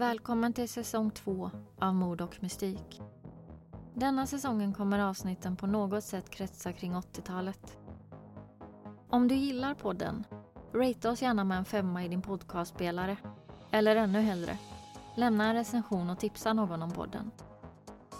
Välkommen till säsong två av Mord och mystik. Denna säsongen kommer avsnitten på något sätt kretsa kring 80-talet. Om du gillar podden, ratea oss gärna med en femma i din podcastspelare. Eller ännu hellre, lämna en recension och tipsa någon om podden.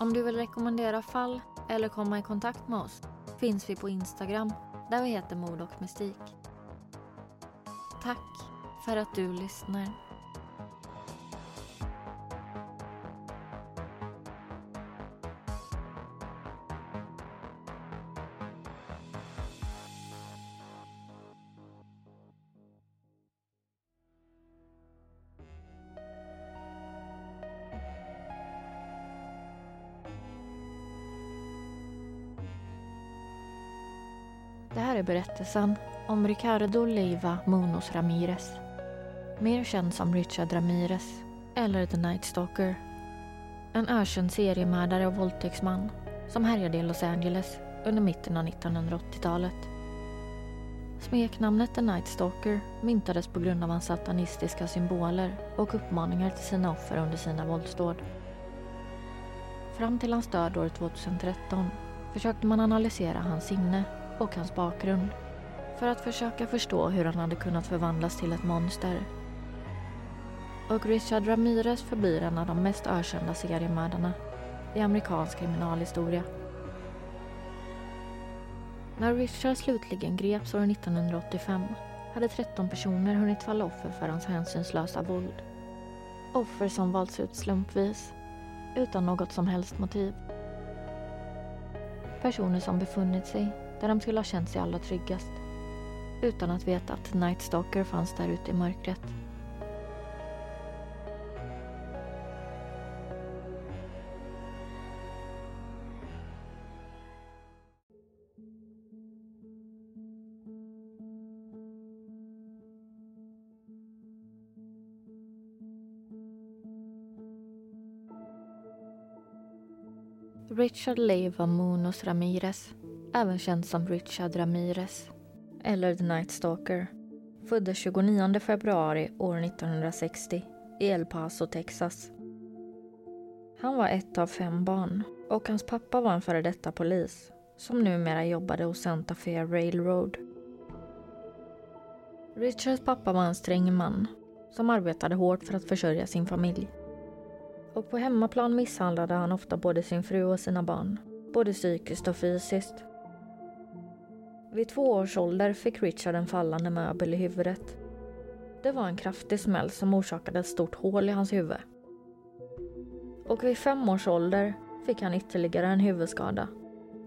Om du vill rekommendera fall eller komma i kontakt med oss finns vi på Instagram där vi heter Mord och mystik. Tack för att du lyssnar. Här är berättelsen om Ricardo Leiva Munoz Ramirez. Mer känd som Richard Ramirez, eller The Night Stalker. En ökänd seriemördare och våldtäktsman som härjade i Los Angeles under mitten av 1980-talet. Smeknamnet The Night Stalker myntades på grund av hans satanistiska symboler och uppmaningar till sina offer under sina våldsdåd. Fram till hans död år 2013 försökte man analysera hans sinne och hans bakgrund för att försöka förstå hur han hade kunnat förvandlas till ett monster. Och Richard Ramirez förblir en av de mest ökända seriemördarna i amerikansk kriminalhistoria. När Richard slutligen greps år 1985 hade 13 personer hunnit falla offer för hans hänsynslösa våld. Offer som valts ut slumpvis, utan något som helst motiv. Personer som befunnit sig där de skulle ha känt sig allra tryggast. Utan att veta att Night Stalker fanns där ute i mörkret. Richard Leiva Munoz Ramirez även känd som Richard Ramirez, eller The Night Stalker, föddes 29 februari år 1960 i El Paso, Texas. Han var ett av fem barn och hans pappa var en före detta polis som numera jobbade hos Santa Fe Railroad. Richards pappa var en sträng man som arbetade hårt för att försörja sin familj. Och på hemmaplan misshandlade han ofta både sin fru och sina barn, både psykiskt och fysiskt. Vid två års ålder fick Richard en fallande möbel i huvudet. Det var en kraftig smäll som orsakade ett stort hål i hans huvud. Och vid fem års ålder fick han ytterligare en huvudskada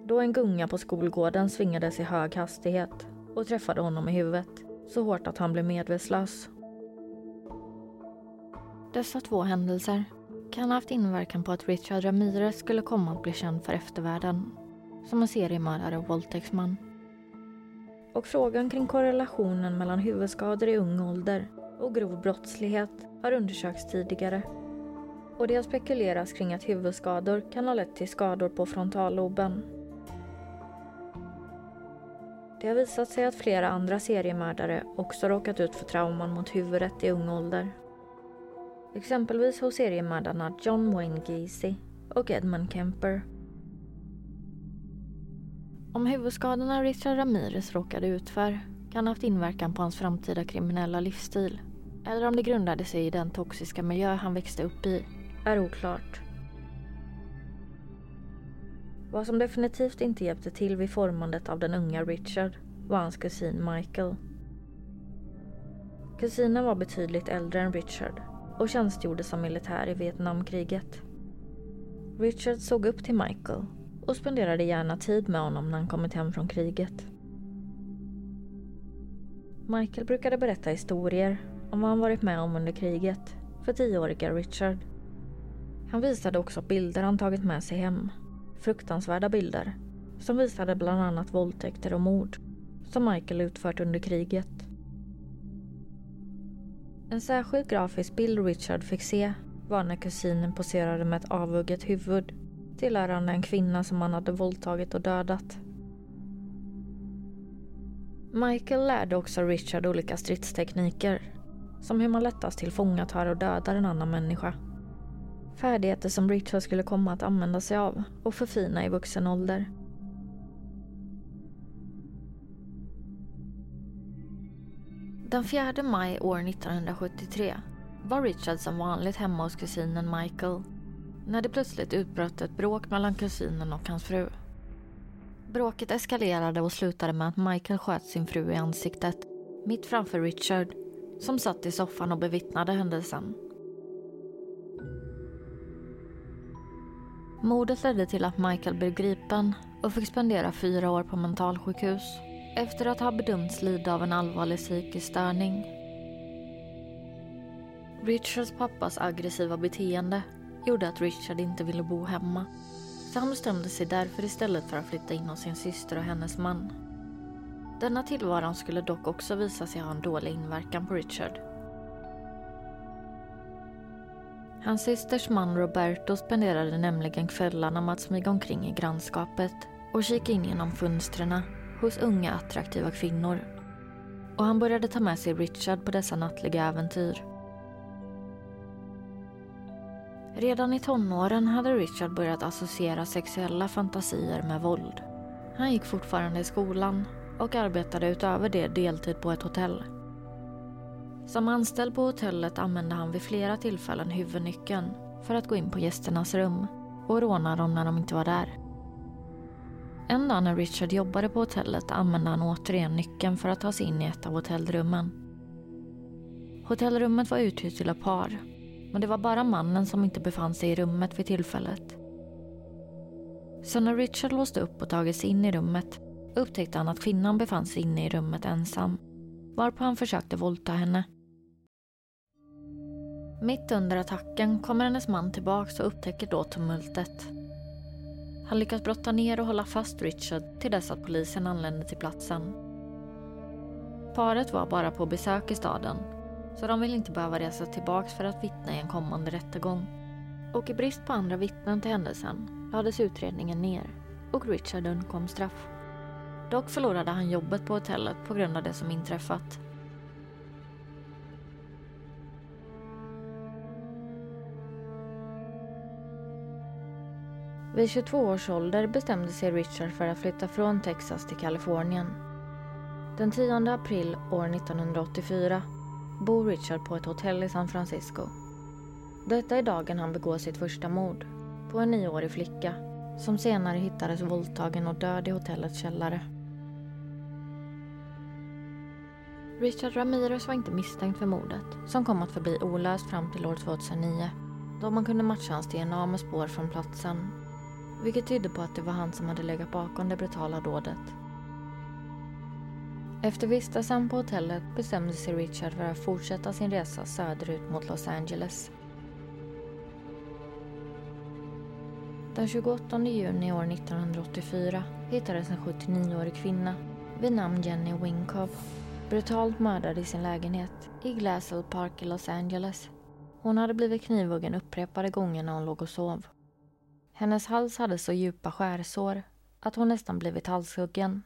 då en gunga på skolgården svingades i hög hastighet och träffade honom i huvudet så hårt att han blev medvetslös. Dessa två händelser kan ha haft inverkan på att Richard Ramirez skulle komma att bli känd för eftervärlden som en seriemördare och våldtäktsman och frågan kring korrelationen mellan huvudskador i ung ålder och grov brottslighet har undersökts tidigare. Och det har spekulerats kring att huvudskador kan ha lett till skador på frontalloben. Det har visat sig att flera andra seriemördare också råkat ut för trauman mot huvudet i ung ålder. Exempelvis hos seriemördarna John Wayne Gacy och Edmund Kemper om huvudskadorna Richard Ramirez råkade ut för kan ha haft inverkan på hans framtida kriminella livsstil eller om det grundade sig i den toxiska miljö han växte upp i är oklart. Vad som definitivt inte hjälpte till vid formandet av den unga Richard var hans kusin Michael. Kusinen var betydligt äldre än Richard och tjänstgjorde som militär i Vietnamkriget. Richard såg upp till Michael och spenderade gärna tid med honom när han kommit hem från kriget. Michael brukade berätta historier om vad han varit med om under kriget för tioåriga Richard. Han visade också bilder han tagit med sig hem. Fruktansvärda bilder som visade bland annat våldtäkter och mord som Michael utfört under kriget. En särskild grafisk bild Richard fick se var när kusinen poserade med ett avhugget huvud tillhörande en kvinna som han hade våldtagit och dödat. Michael lärde också Richard olika stridstekniker som hur man lättast tillfångatar och dödar en annan människa. Färdigheter som Richard skulle komma att använda sig av och förfina i vuxen ålder. Den 4 maj år 1973 var Richard som vanligt hemma hos kusinen Michael när det plötsligt utbröt ett bråk mellan kusinen och hans fru. Bråket eskalerade och slutade med att Michael sköt sin fru i ansiktet mitt framför Richard som satt i soffan och bevittnade händelsen. Mordet ledde till att Michael blev gripen och fick spendera fyra år på mentalsjukhus efter att ha bedömts lida av en allvarlig psykisk störning. Richards pappas aggressiva beteende gjorde att Richard inte ville bo hemma. Sam bestämde sig därför istället för att flytta in hos sin syster och hennes man. Denna tillvaron skulle dock också visa sig ha en dålig inverkan på Richard. Hans systers man Roberto spenderade nämligen kvällarna med att smyga omkring i grannskapet och kika in genom fönstren hos unga attraktiva kvinnor. Och han började ta med sig Richard på dessa nattliga äventyr. Redan i tonåren hade Richard börjat associera sexuella fantasier med våld. Han gick fortfarande i skolan och arbetade utöver det deltid på ett hotell. Som anställd på hotellet använde han vid flera tillfällen huvudnyckeln för att gå in på gästernas rum och råna dem när de inte var där. En dag när Richard jobbade på hotellet använde han återigen nyckeln för att ta sig in i ett av hotellrummen. Hotellrummet var uthyrt till ett par men det var bara mannen som inte befann sig i rummet vid tillfället. Så när Richard låste upp och tagit sig in i rummet upptäckte han att kvinnan befann sig inne i rummet ensam varpå han försökte våldta henne. Mitt under attacken kommer hennes man tillbaks och upptäcker då tumultet. Han lyckas brotta ner och hålla fast Richard till dess att polisen anländer till platsen. Paret var bara på besök i staden så de vill inte behöva resa tillbaks för att vittna i en kommande rättegång. Och i brist på andra vittnen till händelsen lades utredningen ner och Richard undkom straff. Dock förlorade han jobbet på hotellet på grund av det som inträffat. Vid 22 års ålder bestämde sig Richard för att flytta från Texas till Kalifornien. Den 10 april år 1984 bor Richard på ett hotell i San Francisco. Detta är dagen han begår sitt första mord på en nioårig flicka som senare hittades våldtagen och död i hotellets källare. Richard Ramirez var inte misstänkt för mordet som kom att förbli olöst fram till år 2009 då man kunde matcha hans DNA med spår från platsen vilket tydde på att det var han som hade legat bakom det brutala dådet. Efter vistelsen på hotellet bestämde sig Richard för att fortsätta sin resa söderut mot Los Angeles. Den 28 juni år 1984 hittades en 79-årig kvinna vid namn Jenny Winkov brutalt mördad i sin lägenhet i Glassell Park i Los Angeles. Hon hade blivit knivhuggen upprepade gånger när hon låg och sov. Hennes hals hade så djupa skärsår att hon nästan blivit halshuggen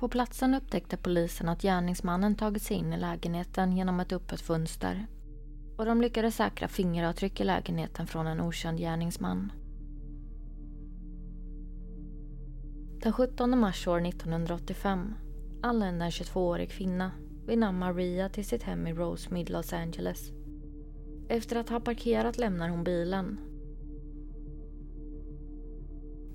på platsen upptäckte polisen att gärningsmannen tagit sig in i lägenheten genom ett öppet fönster. Och de lyckades säkra fingeravtryck i lägenheten från en okänd gärningsman. Den 17 mars år 1985 anlände en 22-årig kvinna vid namn Maria till sitt hem i Rosemead, Los Angeles. Efter att ha parkerat lämnar hon bilen.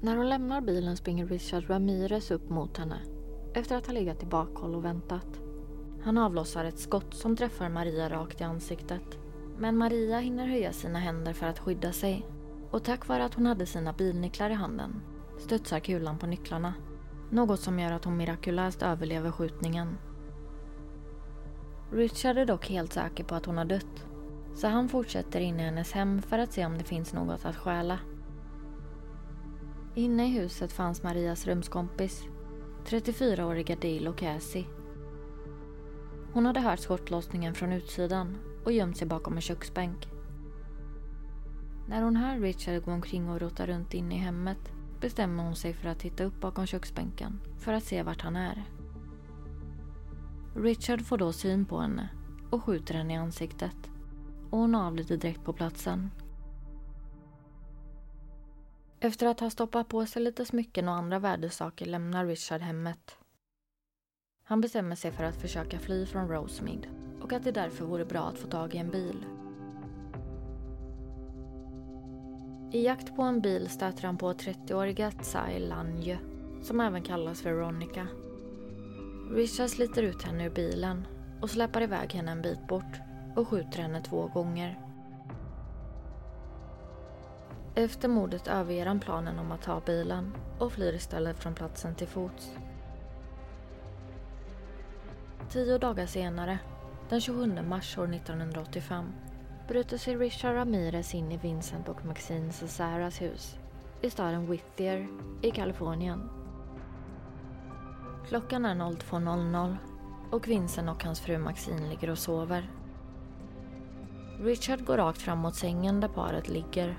När hon lämnar bilen springer Richard Ramirez upp mot henne efter att ha legat i bakhåll och väntat. Han avlossar ett skott som träffar Maria rakt i ansiktet. Men Maria hinner höja sina händer för att skydda sig. Och tack vare att hon hade sina bilnycklar i handen studsar kulan på nycklarna. Något som gör att hon mirakulöst överlever skjutningen. Richard är dock helt säker på att hon har dött. Så han fortsätter in i hennes hem för att se om det finns något att stjäla. Inne i huset fanns Marias rumskompis 34-åriga Dale Cassie. Hon hade hört skottlossningen från utsidan och gömt sig bakom en köksbänk. När hon hör Richard gå omkring och rota runt inne i hemmet bestämmer hon sig för att titta upp bakom köksbänken för att se vart han är. Richard får då syn på henne och skjuter henne i ansiktet och hon avlider direkt på platsen. Efter att ha stoppat på sig lite smycken och andra värdesaker lämnar Richard hemmet. Han bestämmer sig för att försöka fly från Rosemead och att det därför vore bra att få tag i en bil. I jakt på en bil stöter han på 30-åriga Tsai Lanje, som även kallas Veronica. Richard sliter ut henne ur bilen och släpar iväg henne en bit bort och skjuter henne två gånger. Efter mordet överger han planen om att ta bilen och flyr istället från platsen till fots. Tio dagar senare, den 27 mars år 1985, bryter sig Richard Ramirez in i Vincent och Maxine Cesaras hus i staden Whittier i Kalifornien. Klockan är 02.00 och Vincent och hans fru Maxine ligger och sover. Richard går rakt fram mot sängen där paret ligger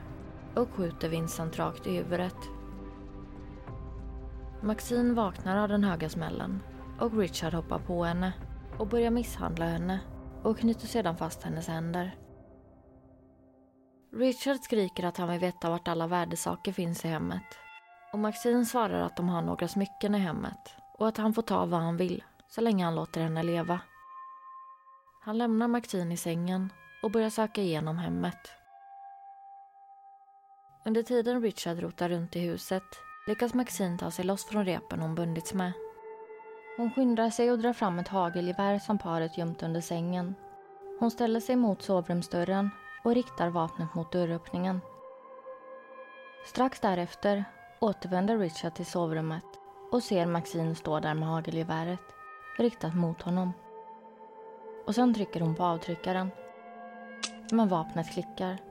och skjuter Vincent rakt i huvudet. Maxine vaknar av den höga smällen och Richard hoppar på henne och börjar misshandla henne och knyter sedan fast hennes händer. Richard skriker att han vill veta vart alla värdesaker finns i hemmet och Maxine svarar att de har några smycken i hemmet och att han får ta vad han vill så länge han låter henne leva. Han lämnar Maxine i sängen och börjar söka igenom hemmet. Under tiden Richard rotar runt i huset lyckas Maxine ta sig loss från repen hon bundits med. Hon skyndar sig och drar fram ett hagelgevär som paret gömt under sängen. Hon ställer sig mot sovrumsdörren och riktar vapnet mot dörröppningen. Strax därefter återvänder Richard till sovrummet och ser Maxine stå där med hagelgeväret riktat mot honom. Och sen trycker hon på avtryckaren. Men vapnet klickar.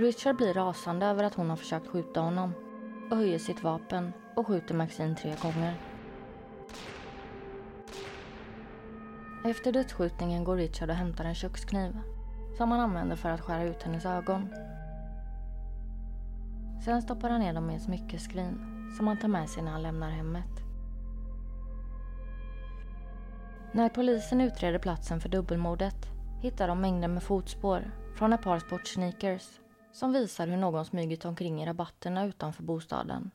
Richard blir rasande över att hon har försökt skjuta honom och höjer sitt vapen och skjuter Maxine tre gånger. Efter dödsskjutningen går Richard och hämtar en kökskniv som han använder för att skära ut hennes ögon. Sen stoppar han ner dem i ett smyckeskrin som han tar med sig när han lämnar hemmet. När polisen utreder platsen för dubbelmordet hittar de mängder med fotspår från ett par sportsneakers som visar hur någon smugit omkring i rabatterna utanför bostaden.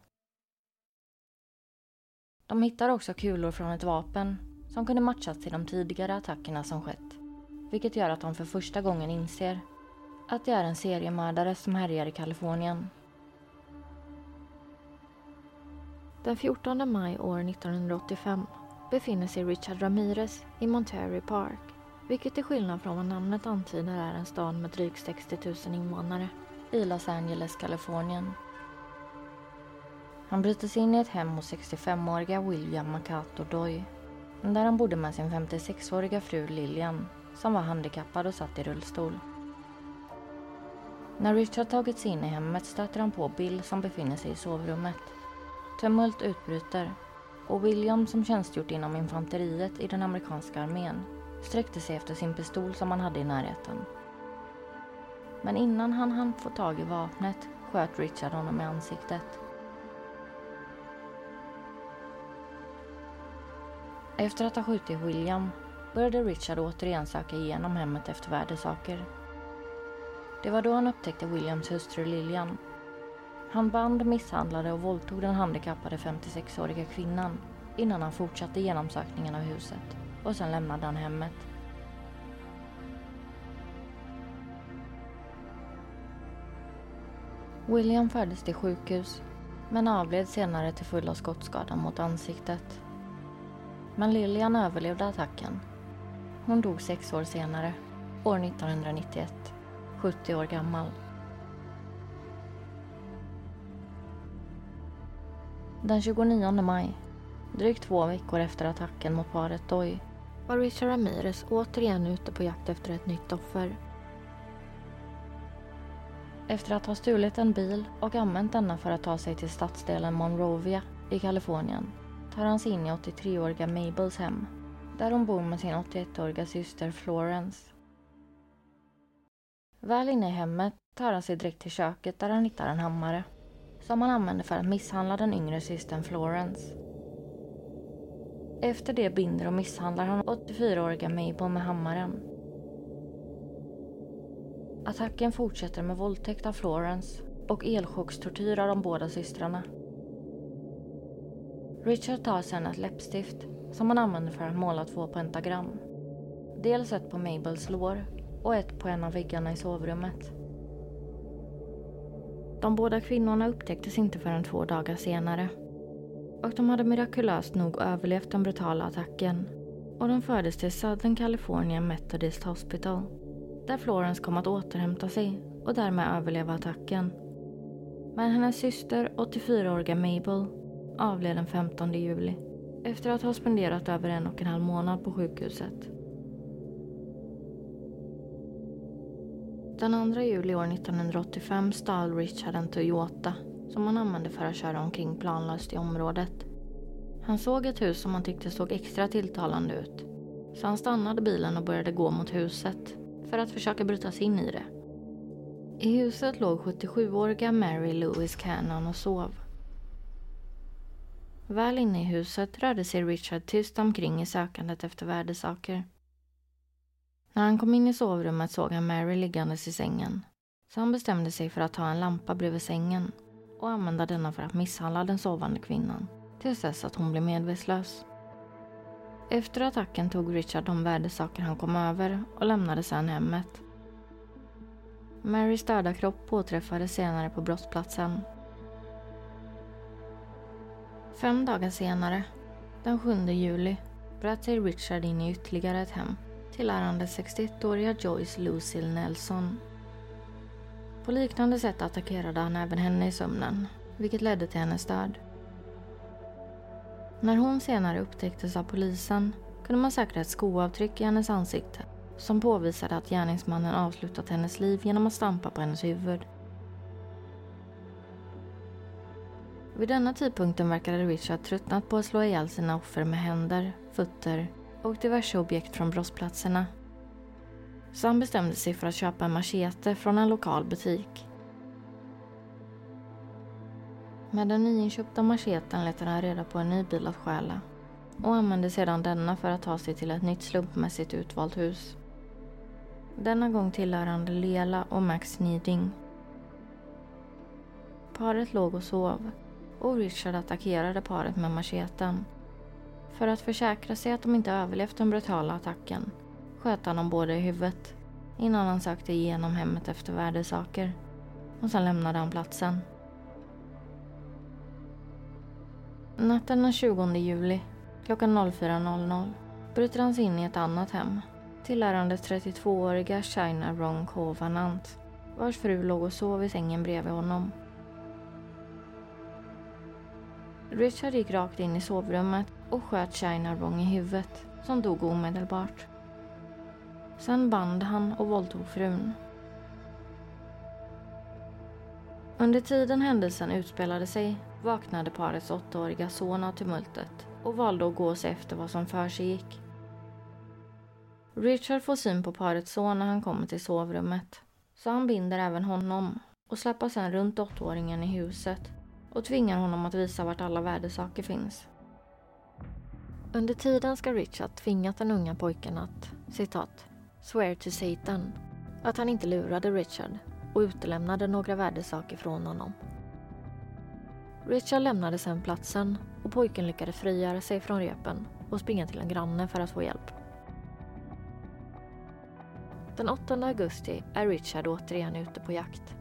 De hittar också kulor från ett vapen som kunde matchas till de tidigare attackerna som skett. Vilket gör att de för första gången inser att det är en seriemördare som härjar i Kalifornien. Den 14 maj år 1985 befinner sig Richard Ramirez i Monterey Park vilket till skillnad från vad namnet antyder är en stad med drygt 60 000 invånare i Los Angeles, Kalifornien. Han bryter sig in i ett hem hos 65-åriga William Makato Doy där han bodde med sin 56-åriga fru Lilian som var handikappad och satt i rullstol. När Richard tagit sig in i hemmet stöter han på Bill som befinner sig i sovrummet. Tumult utbryter och William som tjänstgjort inom infanteriet i den amerikanska armén sträckte sig efter sin pistol som han hade i närheten. Men innan han hann få tag i vapnet sköt Richard honom i ansiktet. Efter att ha skjutit William började Richard återigen söka igenom hemmet efter värdesaker. Det var då han upptäckte Williams hustru Lilian. Han band, misshandlade och våldtog den handikappade 56-åriga kvinnan innan han fortsatte genomsökningen av huset och sen lämnade han hemmet. William fördes till sjukhus men avled senare till följd av skottskadan mot ansiktet. Men Lilian överlevde attacken. Hon dog sex år senare, år 1991, 70 år gammal. Den 29 maj, drygt två veckor efter attacken mot paret Doy, var Richard Ramirez återigen ute på jakt efter ett nytt offer. Efter att ha stulit en bil och använt denna för att ta sig till stadsdelen Monrovia i Kalifornien tar han sig in i 83-åriga Mabels hem där hon bor med sin 81-åriga syster Florence. Väl inne i hemmet tar han sig direkt till köket där han hittar en hammare som han använder för att misshandla den yngre systern Florence. Efter det binder och misshandlar han 84-åriga Mabel med hammaren. Attacken fortsätter med våldtäkt av Florence och elchockstortyr av de båda systrarna. Richard tar sedan ett läppstift som han använder för att måla två pentagram. Dels ett på Mabels lår och ett på en av väggarna i sovrummet. De båda kvinnorna upptäcktes inte förrän två dagar senare. Och de hade mirakulöst nog överlevt den brutala attacken. Och de fördes till Southern California Methodist Hospital. Där Florence kom att återhämta sig och därmed överleva attacken. Men hennes syster, 84-åriga Mabel, avled den 15 juli efter att ha spenderat över en och en halv månad på sjukhuset. Den 2 juli år 1985 stal Richard en Toyota som han använde för att köra omkring planlöst i området. Han såg ett hus som han tyckte såg extra tilltalande ut. Så han stannade bilen och började gå mot huset för att försöka bryta sig in i det. I huset låg 77-åriga Mary Louise Cannon och sov. Väl inne i huset rörde sig Richard tyst omkring i sökandet efter värdesaker. När han kom in i sovrummet såg han Mary liggandes i sängen. Så han bestämde sig för att ta en lampa bredvid sängen och använda denna för att misshandla den sovande kvinnan tills dess att hon blev medvetslös. Efter attacken tog Richard de värdesaker han kom över och lämnade sedan hemmet. Marys döda kropp påträffades senare på brottsplatsen. Fem dagar senare, den 7 juli, bröt sig Richard in i ytterligare ett hem tillhörande 61-åriga Joyce Lucille Nelson. På liknande sätt attackerade han även henne i sömnen, vilket ledde till hennes död. När hon senare upptäcktes av polisen kunde man säkra ett skoavtryck i hennes ansikte som påvisade att gärningsmannen avslutat hennes liv genom att stampa på hennes huvud. Vid denna tidpunkten verkade Richard tröttnat på att slå ihjäl sina offer med händer, fötter och diverse objekt från brottsplatserna. Så han bestämde sig för att köpa en machete från en lokal butik. Med den nyinköpta macheten letade han reda på en ny bil att stjäla och använde sedan denna för att ta sig till ett nytt slumpmässigt utvalt hus. Denna gång tillhörande Lela och Max Niding. Paret låg och sov och Richard attackerade paret med macheten för att försäkra sig att de inte överlevt den brutala attacken sköt han dem båda i huvudet innan han sökte igenom hemmet efter värdesaker. Och sen lämnade han platsen. Natten den 20 juli klockan 04.00 bryter han sig in i ett annat hem tillhörande 32-åriga China Rong Kovanant vars fru låg och sov i sängen bredvid honom. Richard gick rakt in i sovrummet och sköt China Wrong i huvudet, som dog omedelbart. Sen band han och våldtog frun. Under tiden händelsen utspelade sig vaknade parets åttaåriga son av tumultet och valde att gå sig efter vad som för sig gick. Richard får syn på parets son när han kommer till sovrummet så han binder även honom och släpper sedan runt åttaåringen i huset och tvingar honom att visa vart alla värdesaker finns. Under tiden ska Richard tvingat den unga pojken att, citat, swear to Satan, att han inte lurade Richard och utelämnade några värdesaker från honom. Richard lämnade sedan platsen och pojken lyckades frigöra sig från repen och springa till en granne för att få hjälp. Den 8 augusti är Richard återigen ute på jakt.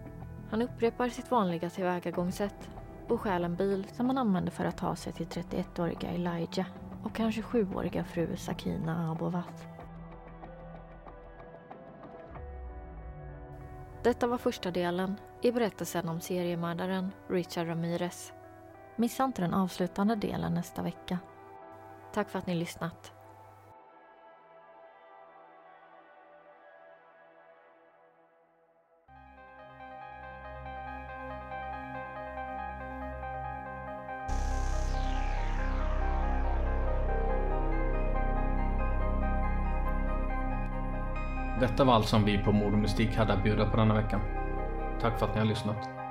Han upprepar sitt vanliga tillvägagångssätt och stjäl en bil som han använde för att ta sig till 31-åriga Elijah och kanske sjuåriga fru Sakina Abovat. Detta var första delen i berättelsen om seriemördaren Richard Ramirez. Missa inte den avslutande delen nästa vecka. Tack för att ni lyssnat. Detta var allt som vi på Mord och Mystik hade att bjuda på denna veckan. Tack för att ni har lyssnat.